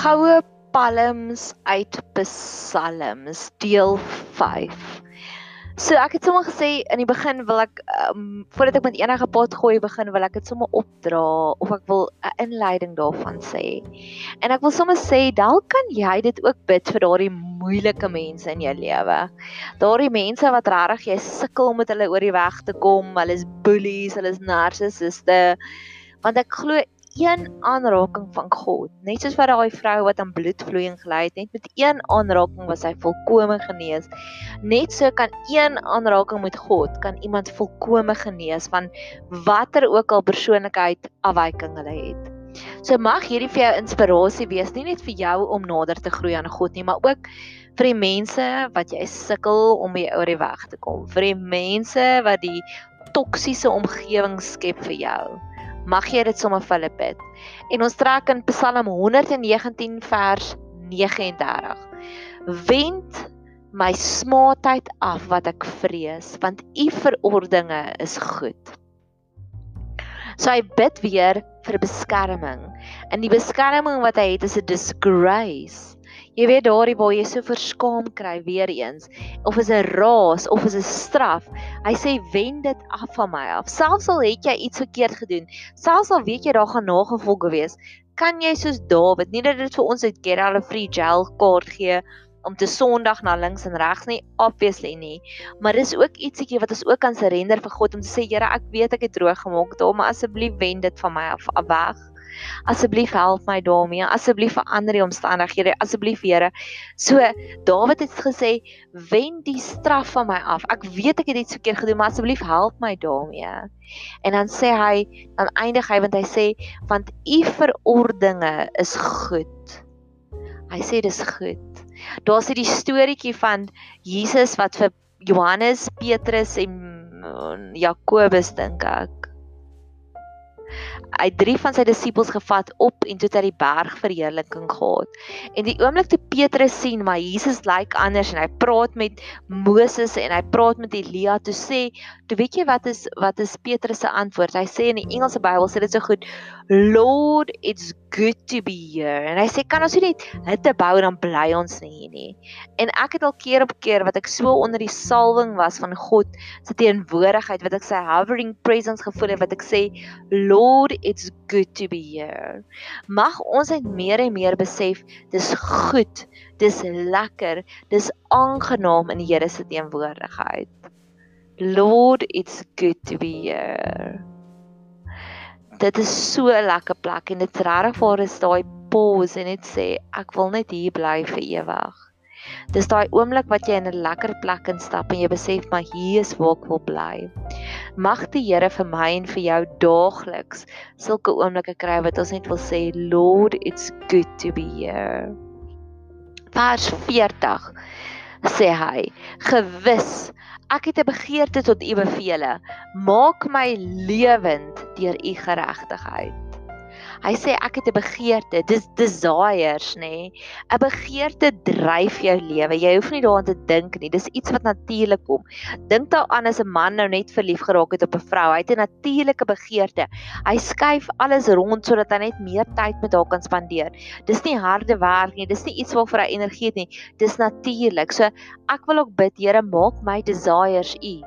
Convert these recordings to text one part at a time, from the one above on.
Goue palms uit Psalms deel 5. So ek het sommer gesê in die begin wil ek um, voordat ek met enige pot gooi begin wil ek dit sommer opdra of ek wil 'n inleiding daarvan sê. En ek wil sommer sê dalk kan jy dit ook bid vir daardie moeilike mense in jou lewe. Daardie mense wat regtig jy sukkel om met hulle oor die weg te kom. Hulle is bullies, hulle is narcissiste. Want ek glo een aanraking van God, net soos wat daai vrou wat aan bloedvloeiing gely het, net met een aanraking was sy volkome genees. Net so kan een aanraking met God kan iemand volkome genees van watter ook al persoonlikheid afwyking hulle het. So mag hierdie vir jou inspirasie wees, nie net vir jou om nader te groei aan God nie, maar ook vir die mense wat jy sukkel om mee oor die weg te kom, vir die mense wat die toksiese omgewing skep vir jou mag jy dit sommer vir hulle bid. En ons trek in Psalm 119 vers 39. Wend my smaatheid af wat ek vrees, want u verordeninge is goed. So hy bid weer vir beskerming. En die beskerming wat hy het is 'n disgrace. Jy weet daardie waar jy so verskaam kry weer eens of is 'n raas of is 'n straf. Hy sê wend dit af van my af. Selfs al het jy iets verkeerd gedoen, selfs al weet jy daar gaan nagevolge wees, kan jy soos Dawid, nie dat dit vir ons uit Gerald 'n free jail kaart gee om te Sondag na links en regs nie, obviously nie. Maar dis ook ietsiekie wat ons ook kan surrender vir God om te sê, Here, ek weet ek het droog gemaak, maar asseblief wend dit van my af, af weg. Asseblief help my daarmee. Asseblief verander die omstandighede. Asseblief Here. So Dawid het gesê, "Wen die straf van my af. Ek weet ek het iets verkeerd gedoen, maar asseblief help my daarmee." En dan sê hy, dan eindig hy want hy sê, "Want u verordeninge is goed." Hy sê dis goed. Daar's hierdie storieetjie van Jesus wat vir Johannes, Petrus en Jakobus dink ek hy drie van sy disippels gevat op en toe het hy die berg verheerliking gehad. En die oomblik toe Petrus sien maar Jesus lyk anders en hy praat met Moses en hy praat met Elia toe sê, toe weet jy wat is wat is Petrus se antwoord? Hy sê in die Engelse Bybel sê dit so goed, Lord, it's good to be here. En hy sê kan ons nie net hitte bou dan bly ons nie hier nie. En ek het al keer op keer wat ek so onder die salwing was van God se teenwoordigheid wat ek sy hovering presence gevoel het wat ek sê Lord it's good to be here. Mag ons net meer en meer besef dis goed, dis lekker, dis aangenaam in die Here se teenwoordigheid. Lord it's good to be here dit is so 'n lekker plek en dit is regtig waar is daai pause en net sê ek wil net hier bly vir ewig. Dis daai oomblik wat jy in 'n lekker plek instap en jy besef maar hier is waar ek wil bly. Mag die Here vir my en vir jou daagliks sulke oomblikke kry wat ons net wil sê Lord it's good to be here. Vers 40 sê hy gewis Ek het 'n begeerte tot u bevele. Maak my lewend deur u geregtigheid. Hy sê ek het 'n begeerte, dis desires, nê? Nee. 'n Begeerte dryf jou lewe. Jy hoef nie daaraan te dink nie. Dis iets wat natuurlik kom. Dink daaraan as 'n man nou net verlief geraak het op 'n vrou. Hy het 'n natuurlike begeerte. Hy skuif alles rond sodat hy net meer tyd met haar kan spandeer. Dis nie harde werk nie. Dis nie iets waarvoor hy energie het nie. Dis natuurlik. So ek wil ook bid, Here, maak my desires u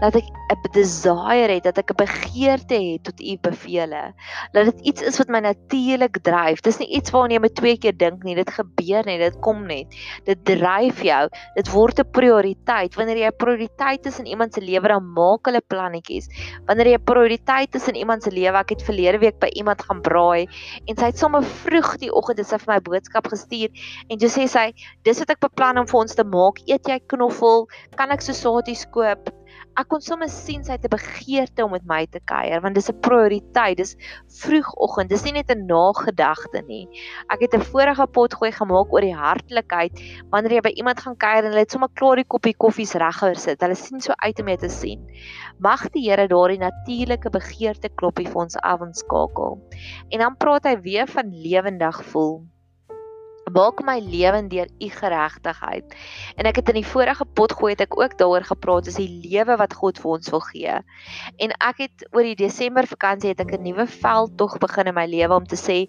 dat ek 'n desire het, dat ek 'n begeerte het tot u bevele. Dat dit iets is wat my natuurlik dryf. Dis nie iets waarna jy met twee keer dink nie. Dit gebeur net, dit kom net. Dit dryf jou. Dit word 'n prioriteit. Wanneer jy 'n prioriteit is in iemand se lewe, dan maak hulle plannetjies. Wanneer jy 'n prioriteit is in iemand se lewe, ek het verlede week by iemand gaan braai en sy het sommer vroeg die oggend dit sy vir my boodskap gestuur en jy sê sy, dis wat ek beplan om vir ons te maak. Eet jy knoffel? Kan ek so saties koop? Ek kon sommer sien sy het 'n begeerte om met my te kuier want dis 'n prioriteit. Dis vroegoggend. Dis nie net 'n nagedagte nie. Ek het 'n vorige pot gooi gemaak oor die hartlikheid wanneer jy by iemand gaan kuier en hulle het sommer klaar die koppie koffies reggehoor sit. Hulle sien so uit om jou te sien. Mag die Here daardie natuurlike begeerte kloppie vir ons avondskakel. En dan praat hy weer van lewendig voel maak my lewe deur u geregtigheid. En ek het in die vorige pot gooi het ek ook daaroor gepraat is die lewe wat God vir ons wil gee. En ek het oor die Desember vakansie het ek 'n nuwe veldtog begin in my lewe om te sê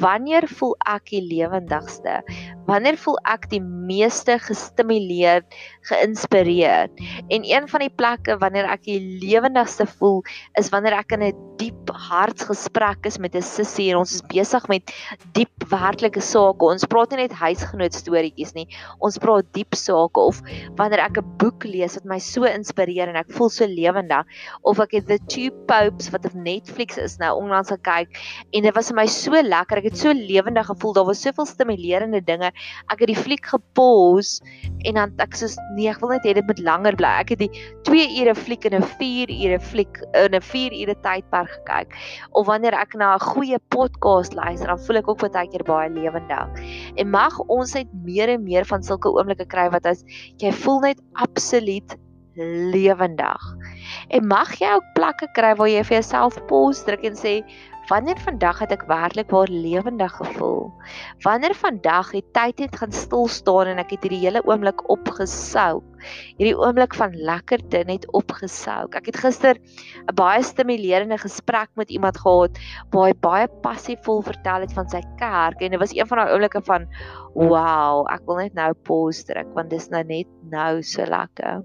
wanneer voel ek die lewendigste? Wanneer voel ek die meeste gestimuleerd, geïnspireerd? En een van die plekke wanneer ek die lewendigste voel is wanneer ek in 'n diep hartsgesprek is met 'n sussie en ons is besig met diep werklike sake. Ons praat nie net huisgenoot storieetjies nie. Ons praat diep sake of wanneer ek 'n boek lees wat my so inspireer en ek voel so lewendig of ek het The Two Popes wat op Netflix is nou onlangs gekyk en dit was vir my so lekker. Ek het so lewendig gevoel. Daar was soveel stimulerende dinge. Ek het die fliek gepause en dan ek sê nee, ek wil net hê dit moet langer bly. Ek het die 2 ure fliek en 'n 4 ure fliek in 'n 4 ure tydperk gekyk. Of wanneer ek na 'n goeie podcast luister, dan voel ek ook baie keer baie lewendig. En mag ons net meer en meer van sulke oomblikke kry wat as jy voel net absoluut lewendig. En mag jy ook plekke kry waar jy vir jouself pause druk en sê Wanneer vandag het ek werklik waar lewendig gevoel? Wanneer vandag het tyd net gaan stil staan en ek het hierdie hele oomblik opgesouk. Hierdie oomblik van lekkerte net opgesouk. Ek het gister 'n baie stimulerende gesprek met iemand gehad waar hy baie passievol vertel het van sy kerk en dit was een van daai oomblikke van wow, ek wil net nou pause druk want dis nou net nou so lekker.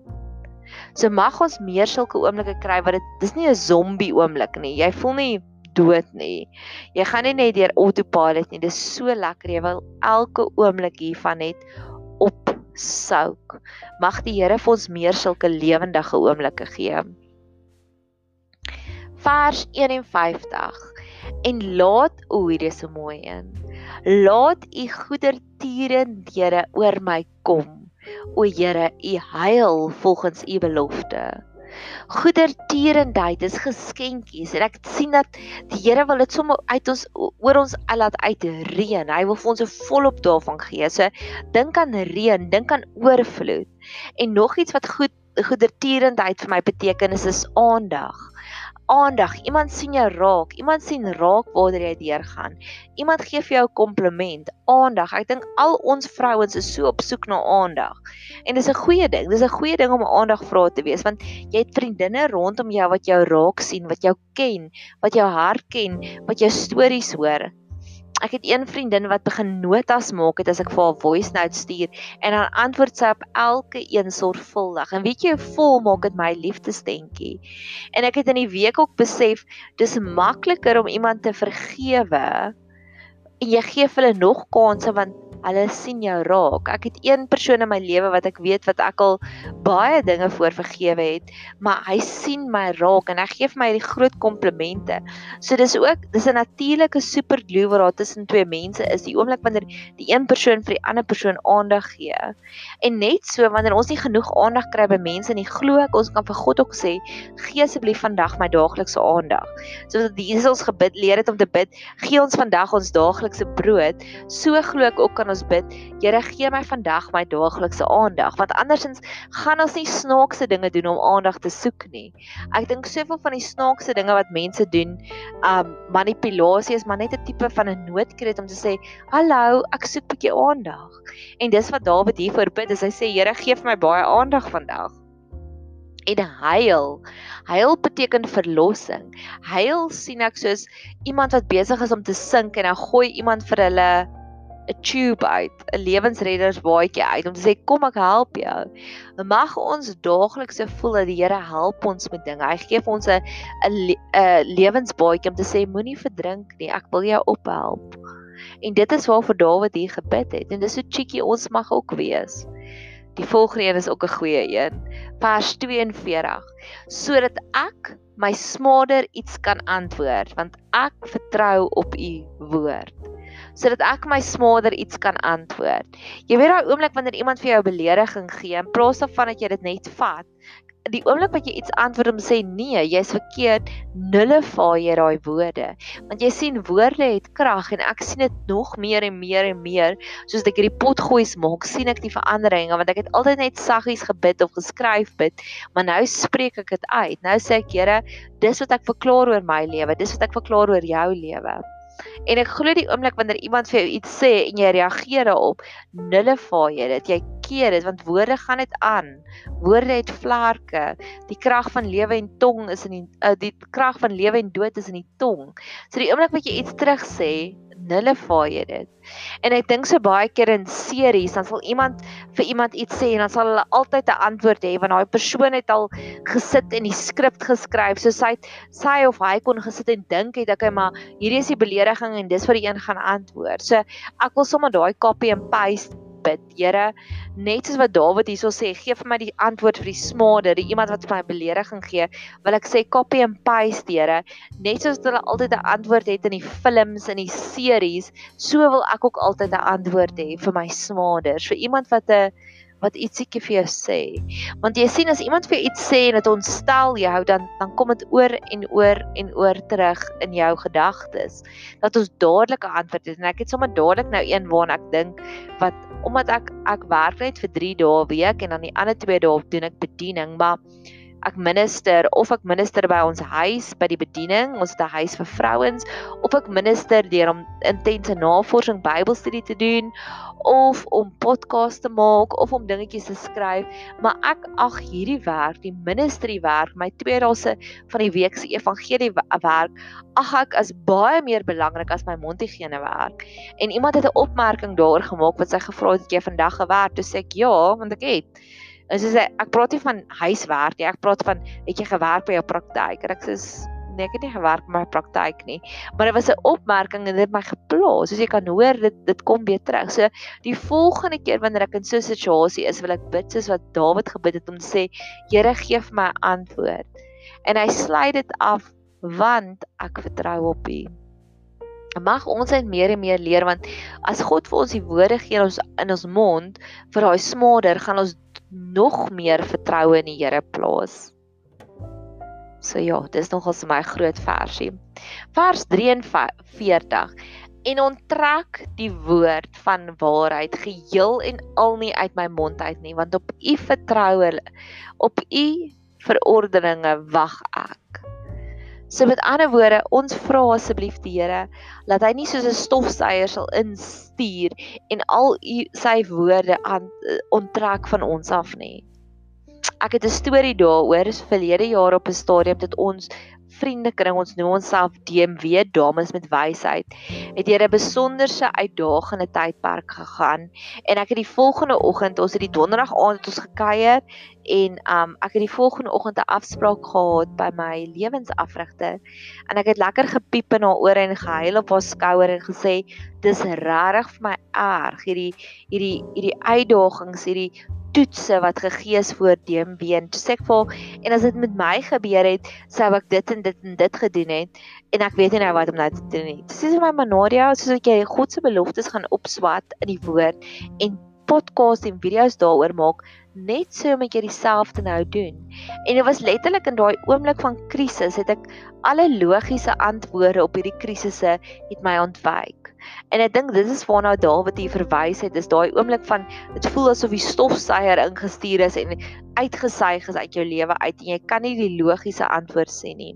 So mag ons meer sulke oomblikke kry wat dit dis nie 'n zombie oomblik nie. Jy voel nie dood nie. Jy gaan nie net deur autopilot nie. Dis so lekker jy wil elke oomblik hiervan net opsouk. Mag die Here vir ons meer sulke lewendige oomblikke gee. Vers 51. En laat o, hier is so mooi een. Laat u goedertierendhede oor my kom. O Here, u heil volgens u belofte goedertierendheid is geskenkies en ek sien dat die Here wil dit sommer uit ons oor ons laat uitreën. Hy wil vir ons 'n volop daarvan gee. So dink aan reën, dink aan oorvloed. En nog iets wat goed goedertierendheid vir my beteken is is aandag aandag. Iemand sien jou raak. Iemand sien raak waar jy deurgaan. Iemand gee vir jou 'n kompliment. Aandag. Ek dink al ons vrouens is so op soek na aandag. En dis 'n goeie ding. Dis 'n goeie ding om 'n aandagvrou te wees want jy het vriendinne rondom jou wat jou raak sien, wat jou ken, wat jou hart ken, wat jou stories hoor ek het een vriendin wat begin notas maak het as ek vir haar voice note stuur en dan antwoord sy op elke een sorgvuldig. En weet jy vol maak dit my liefdesdenkie? En ek het in die week ook besef dis makliker om iemand te vergewe en jy gee hulle nog kansse want hulle sien jou raak. Ek het een persoon in my lewe wat ek weet wat ek al baie dinge voor vergewe het, maar hy sien my raak en hy gee vir my die groot komplimente. So dis ook dis 'n natuurlike super glue wat daar tussen twee mense is. Die oomblik wanneer die een persoon vir die ander persoon aandag gee. En net so wanneer ons nie genoeg aandag kry by mense nie, glo ek ons kan vir God ook sê, gee asseblief vandag my daaglikse aandag. So dat Jesus ons gebid leer het om te bid, gee ons vandag ons daaglikse brood. So glo ek ook kan ons bid, Here gee my vandag my daaglikse aandag, want andersins gaan ons nie snaakse dinge doen om aandag te soek nie. Ek dink soveel van die snaakse dinge wat mense doen, um manipulasie is maar net 'n tipe van 'n noodkreet om te sê, "Hallo, ek soek 'n bietjie aandag." En dis wat Dawid hier voorbid, hy sê, "Here gee vir my baie aandag vandag." En huil. Huil beteken verlossing. Huil sien ek soos iemand wat besig is om te sink en dan gooi iemand vir hulle 'n tube uit, 'n lewensreddersbaadjie uit om te sê kom ek help jou. Mag ons daagliks voel dat die Here help ons met dinge. Hy gee vir ons 'n 'n 'n lewensbaadjie om te sê moenie verdrink nie, ek wil jou ophelp. En dit is waarvoor Dawid hier gebid het en dis so cheeky ons mag ook wees. Die volgende een is ook 'n goeie een. Vers 42. Sodat ek my smader iets kan antwoord want ek vertrou op u woord sodat ek my smader iets kan antwoord. Jy weet daai oomblik wanneer iemand vir jou 'n belediging gee en plaas daarvan dat jy dit net vat, die oomblik wat jy iets antwoord om sê nee, jy's verkeerd, nullify jy daai woorde. Want jy sien woorde het krag en ek sien dit nog meer en meer en meer soos ek hierdie pot goois maak, sien ek die veranderinge want ek het altyd net saggies gebid of geskryf bid, maar nou spreek ek dit uit. Nou sê ek, Here, dis wat ek verklaar oor my lewe, dis wat ek verklaar oor jou lewe. En ek glo die oomblik wanneer iemand vir jou iets sê en jy reageer daarop, nullify jy dit. Jy keer dit want woorde gaan dit aan. Woorde het vlerke. Die krag van lewe en tong is in die uh, die krag van lewe en dood is in die tong. So die oomblik wat jy iets terug sê, nullify jy dit. En ek dink so baie keer in series dan sal iemand vir iemand iets sê en dan sal hulle altyd 'n antwoord hê want daai persoon het al gesit en die skrip geskryf. So sy sy of hy kon gesit en dink het ek maar hierdie is die belediging en dis wat die een gaan antwoord. So ek wil sommer daai copy and paste bid. Here, net soos wat Dawid hierso sê, gee vir my die antwoord vir die smade, die iemand wat vir my belediging gee, wil ek sê copy and paste, Here. Net soos hulle altyd 'n antwoord het in die films en die series, so wil ek ook altyd 'n antwoord hê vir my smaders, vir iemand wat 'n wat ietsiekie vir jou sê. Want jy sien as iemand vir jou iets sê en dit ontstel jou, dan dan kom dit oor en oor en oor terug in jou gedagtes. Dat ons dadelik 'n antwoord het en ek het sommer dadelik nou een waarna ek dink wat omdat ek ek werk net vir 3 dae 'n week en dan die ander 2 dae doen ek bediening, maar ek minister of ek minister by ons huis by die bediening, ons het 'n huis vir vrouens of ek minister deur om intense navorsing Bybelstudie te doen of om podcast te maak of om dingetjies te skryf, maar ek ag hierdie werk, die ministry werk, my twee dae se van die week se evangelie werk, ag ek as baie meer belangrik as my mondhygiëne werk. En iemand het 'n opmerking daaroor gemaak wat sy gevra het, "Het jy vandag gewerk?" Toe sê ek, "Ja, want ek het." Sy sê ek praat nie van huiswerk nie, ek praat van het jy gewerk by jou praktyk? En ek sê nee, ek het nie gewerk by my praktyk nie. Maar dit was 'n opmerking en dit het my geplaas. Soos jy kan hoor, dit dit kom weer terug. So die volgende keer wanneer ek in so 'n situasie is, wil ek bid soos wat Dawid gebid het om te sê, Here gee vir my antwoord. En hy sluit dit af want ek vertrou op U. Mag ons net meer en meer leer want as God vir ons die woorde gee in ons in ons mond vir daai smader, gaan ons nog meer vertroue in die Here plaas. So ja, dis nogals my groot versie. Vers 43 en onttrek die woord van waarheid geheel en al nie uit my mond uit nie want op u vertroue op u verordeninge wag ek. So met ander woorde, ons vra asseblief die Here dat hy nie soos 'n stofsuier sal instuur en al u sy woorde aan eh, onttrek van ons af nie. Ek het 'n storie daaroor, is verlede jaar op 'n stadium dat ons vriendekring ons noem onsself DMW dames met wysheid het 'n besonderse uitdagende tydperk gegaan. En ek het die volgende oggend ons het die donderdag aand het ons gekuier en um ek het die volgende oggend 'n afspraak gehad by my lewensafrigter en ek het lekker gepiep in haar ore en gehuil op haar skouer en gesê dis regtig vir my erg hierdie hierdie hierdie uitdagings hierdie toetse wat gegee is voor DMB en toe sê ek vir en as dit met my gebeur het sou ek dit en dit en dit gedoen het en ek weet nie nou wat om nou te doen nie. Dis is my Manaria soos ek jy God se beloftes gaan opswat in die woord en podcast en video's daaroor maak net so met jy dieselfde nou doen. En dit was letterlik in daai oomblik van krisis het ek alle logiese antwoorde op hierdie krisisse het my ontwyk. En ek dink dit is waarna Dawid hier verwys het, is daai oomblik van dit voel asof die stofsuier ingestuur is en uitgesuig is uit jou lewe uit en jy kan nie die logiese antwoord sien nie.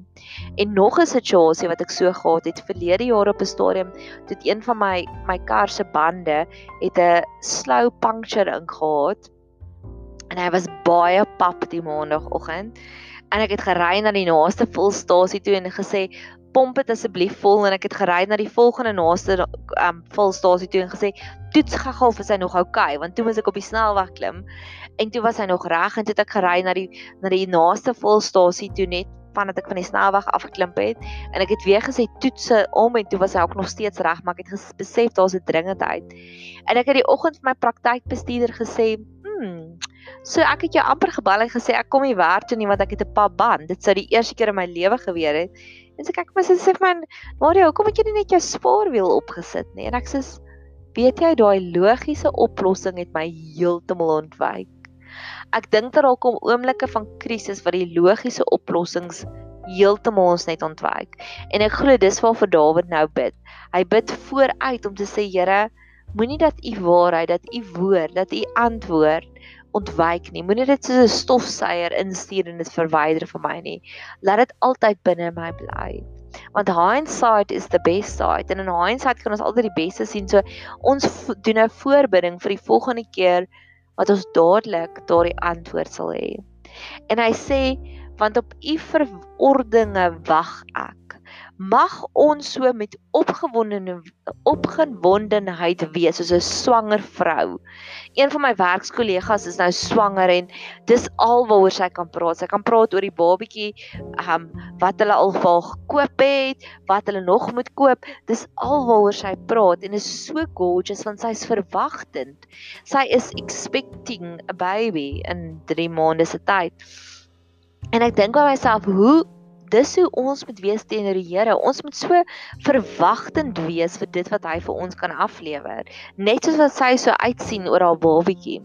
En nog 'n situasie wat ek so gehad het verlede jaar op 'n stadium, toe een van my my kar se bande het 'n slow puncture ingehaat en hy was baie pap die maandagooggend en ek het gery na die naaste volstasie toe en gesê pomp dit asseblief vol en ek het gery na die volgende naaste um volstasie toe en gesê toets gou of hy nog oukei okay, want toe was ek op die snelweg klim en toe was hy nog reg en toe het ek gery na die na die naaste volstasie toe net vandat ek van die snelweg afgeklim het en ek het weer gesê toetse om en toe was hy ook nog steeds reg maar ek het besef daar's 'n dringendheid en ek het die oggend vir my praktykbestuurder gesê hmm So ek het jou amper gebel en gesê ek kom nie werk toe nie want ek het 'n pap band. Dit sou die eerste keer in my lewe gebeur het. En so kyk my sê vir my, "Mario, hoekom het jy nie net jou spaarwiel opgesit nie?" En ek sê, "Weet jy, daai logiese oplossing het my heeltemal ontwyk." Ek dink dat daar kom oomblikke van krisis wat die logiese oplossings heeltemal ons net ontwyk. En ek glo dis waarvoor Dawid nou bid. Hy bid vooruit om te sê, "Here, moenie dat u waarheid, dat u woord, dat u antwoord ontwyk nie. Moenie dit soos 'n stofsuier instuur en dit verwyder van my nie. Laat dit altyd binne my bly. Want hindsight is the best side en in hindsight kan ons altyd die beste sien. So ons doen 'n voorbidding vir die volgende keer wat ons dadelik daardie antwoord sal hê. En hy sê want op u verordeninge wag ek mag ons so met opgewonde opgewondenheid wees soos 'n swanger vrou. Een van my werkskollegas is nou swanger en dis alwaaroor sy kan praat. Sy kan praat oor die babatjie, ehm um, wat hulle al vir gekoop het, wat hulle nog moet koop. Dis alwaaroor sy praat en is so gorgeous want sy's verwagtend. Sy is expecting a baby in 3 maande se tyd. En ek dink by myself, hoe dis hoe ons moet wees teenoor die Here. Ons moet so verwagtend wees vir dit wat hy vir ons kan aflewer, net soos wat sy so uitsien oor haar babatjie.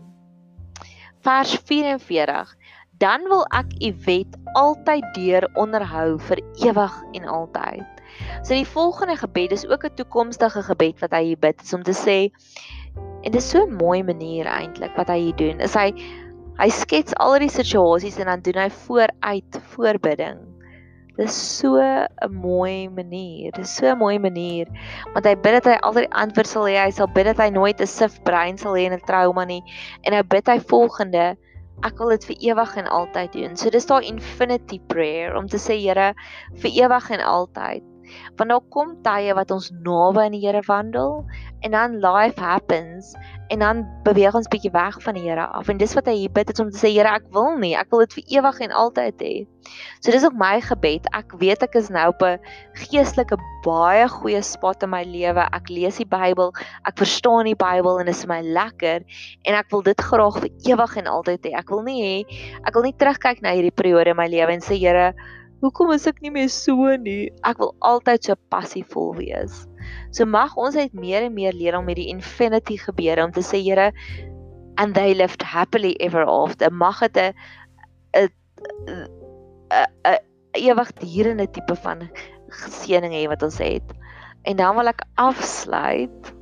Vers 44. Dan wil ek u wet altyd deur onderhou vir ewig en altyd. So die volgende gebed is ook 'n toekomstige gebed wat hy bid, is om te sê en dit is so 'n mooi manier eintlik wat hy hier doen. Is hy hy skets al die situasies en dan doen hy vooruit voorbidding. Dis so 'n mooi manier. Dis so 'n mooi manier. Want hy bid dat hy altyd die antwoord sal hê. Hy sal bid dat hy nooit 'n sif brein sal hê in 'n trauma nie. En nou bid hy volgende: Ek wil dit vir ewig en altyd doen. So dis daai infinity prayer om te sê Here, vir ewig en altyd. Want daar kom tye wat ons naby aan die Here wandel en dan life happens en dan beweeg ons bietjie weg van die Here af. En dis wat hy hier bid het om te sê Here, ek wil nie, ek wil dit vir ewig en altyd hê. So dis ook my gebed. Ek weet ek is nou op 'n geestelike baie goeie spot in my lewe. Ek lees die Bybel, ek verstaan die Bybel en dit is my lekker en ek wil dit graag vir ewig en altyd hê. Ek wil nie hê ek wil nie terugkyk na hierdie periode in my lewe en sê Here, Hoekom is ek nie meer so nie? Ek wil altyd so passievol wees. So mag ons net meer en meer leer om met die infinity gebeure om te sê Here and they lived happily ever after. Mag dit 'n 'n 'n ewigdurende tipe van geseëning hê wat ons het. En dan wil ek afsluit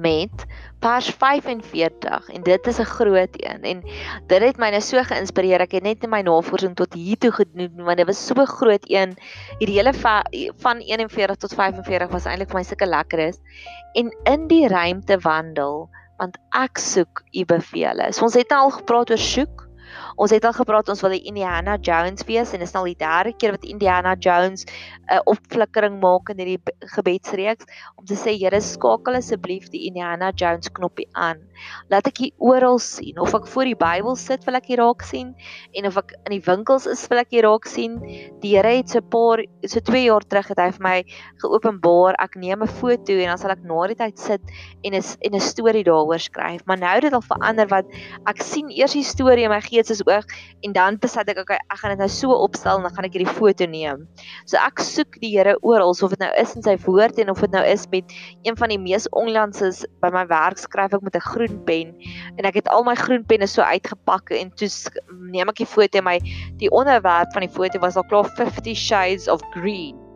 met vers 45 en dit is 'n groot een en dit het my nou so geïnspireer ek het net in my navorsing tot hier toe gedoen want dit was so groot een hierdie hele van 41 tot 45 was eintlik vir my sulke lekker is en in die ruimte wandel want ek soek u bevele. So ons het al gepraat oor soek Ons het al gepraat ons wil die Indiana Jones wees en dit is nou die derde keer wat Indiana Jones 'n uh, opflikkering maak in hierdie gebedsreeks om te sê Here skakel asseblief die Indiana Jones knoppie aan. Laat ek hier oral sien of ek voor die Bybel sit wil ek hier raak sien en of ek in die winkels is wil ek hier raak sien. Die Here het so 'n paar so 2 jaar terug het hy vir my geopenbaar ek neem 'n foto en dan sal ek na die tyd sit en 'n en 'n storie daaroor skryf. Maar nou het dit al verander wat ek sien eers die storie in my gees is oog en dan besluit ek okay, ek gaan dit nou so opstel en dan gaan ek hierdie foto neem. So ek soek die Here oral of dit nou is in sy woord en of dit nou is met een van die mees onlandses by my werk skryf ek met 'n groen pen en ek het al my groen penne so uitgepak en toe neem ek die foto en my die onderwerp van die foto was al klaar 50 shades of green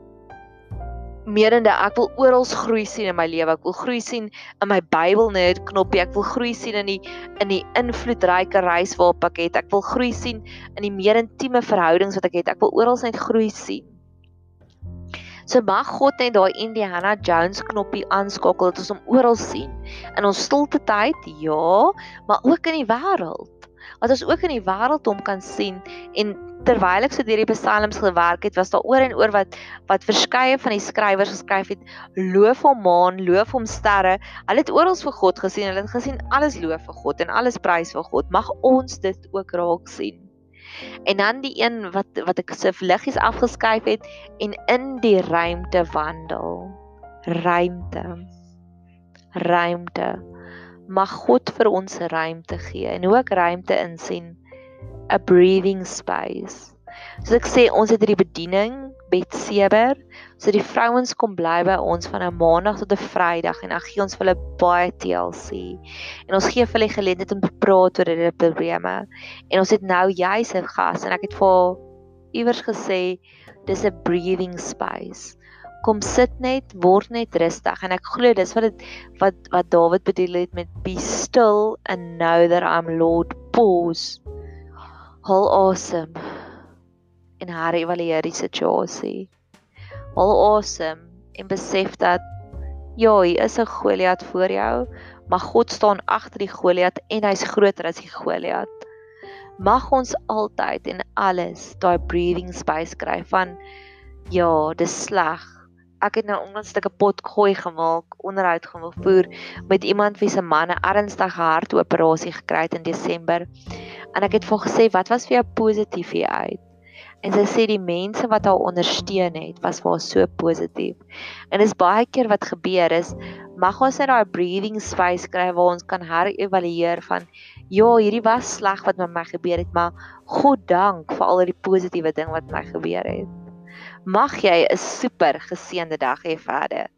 meerende ek wil oral groei sien in my lewe. Ek wil groei sien in my Bybel net knoppie. Ek wil groei sien in die in die invloedryke reis waarop ek het. Ek wil groei sien in die meer intieme verhoudings wat ek het. Ek wil oral net groei sien. So mag God net daai Indiana Jones knoppie aanskakel dat ons hom oral sien. In ons stilte tyd, ja, maar ook in die wêreld. Dat ons ook in die wêreld hom kan sien en terwyl ek so deur die psalms gewerk het, was daar oor en oor wat wat verskeie van die skrywers geskryf het, loof hom maan, loof hom sterre. Hulle het oral vir God gesien. Hulle het gesien alles loof vir God en alles prys vir God. Mag ons dit ook raak sien. En dan die een wat wat ek so liggies afgeskuif het en in die ruimte wandel. Ruimte. Ruimte. Mag God vir ons ruimte gee en ook ruimte insien 'n breathing space. Soos ek sê, ons het hierdie bediening Betseber, so die vrouens kom bly by ons van 'n maandag tot 'n Vrydag en dan gee ons vir hulle baie TLC. En ons gee vir hulle geleentheid om te praat oor hulle probleme. En ons het nou juis 'n gas en ek het vir iewers gesê dis 'n breathing space. Kom sit net, word net rustig en ek glo dis wat dit wat wat Dawid bedoel het met be still and know that I'm Lord pause haal asem en herevalueer die situasie. Haal asem en besef dat ja, hier is 'n Goliat voor jou, maar God staan agter die Goliat en hy's groter as die Goliat. Mag ons altyd en alles daai breathing space kry van ja, dis sleg. Ek het nou onlangs 'n pot gooi gemaak, onderhoud gaan voer met iemand wie se man 'n ernstige hartoperasie gekry het in Desember. En ek het vir gesê, "Wat was vir jou positief hier uit?" En sy sê die mense wat haar ondersteun het, was vir haar so positief. En dis baie keer wat gebeur is, mag ons net daai breathing space kry waar ons kan herëvalueer van ja, hierdie was sleg wat met my gebeur het, maar God dank vir al die positiewe ding wat met my gebeur het. Mag jy 'n super geseënde dag hê verder.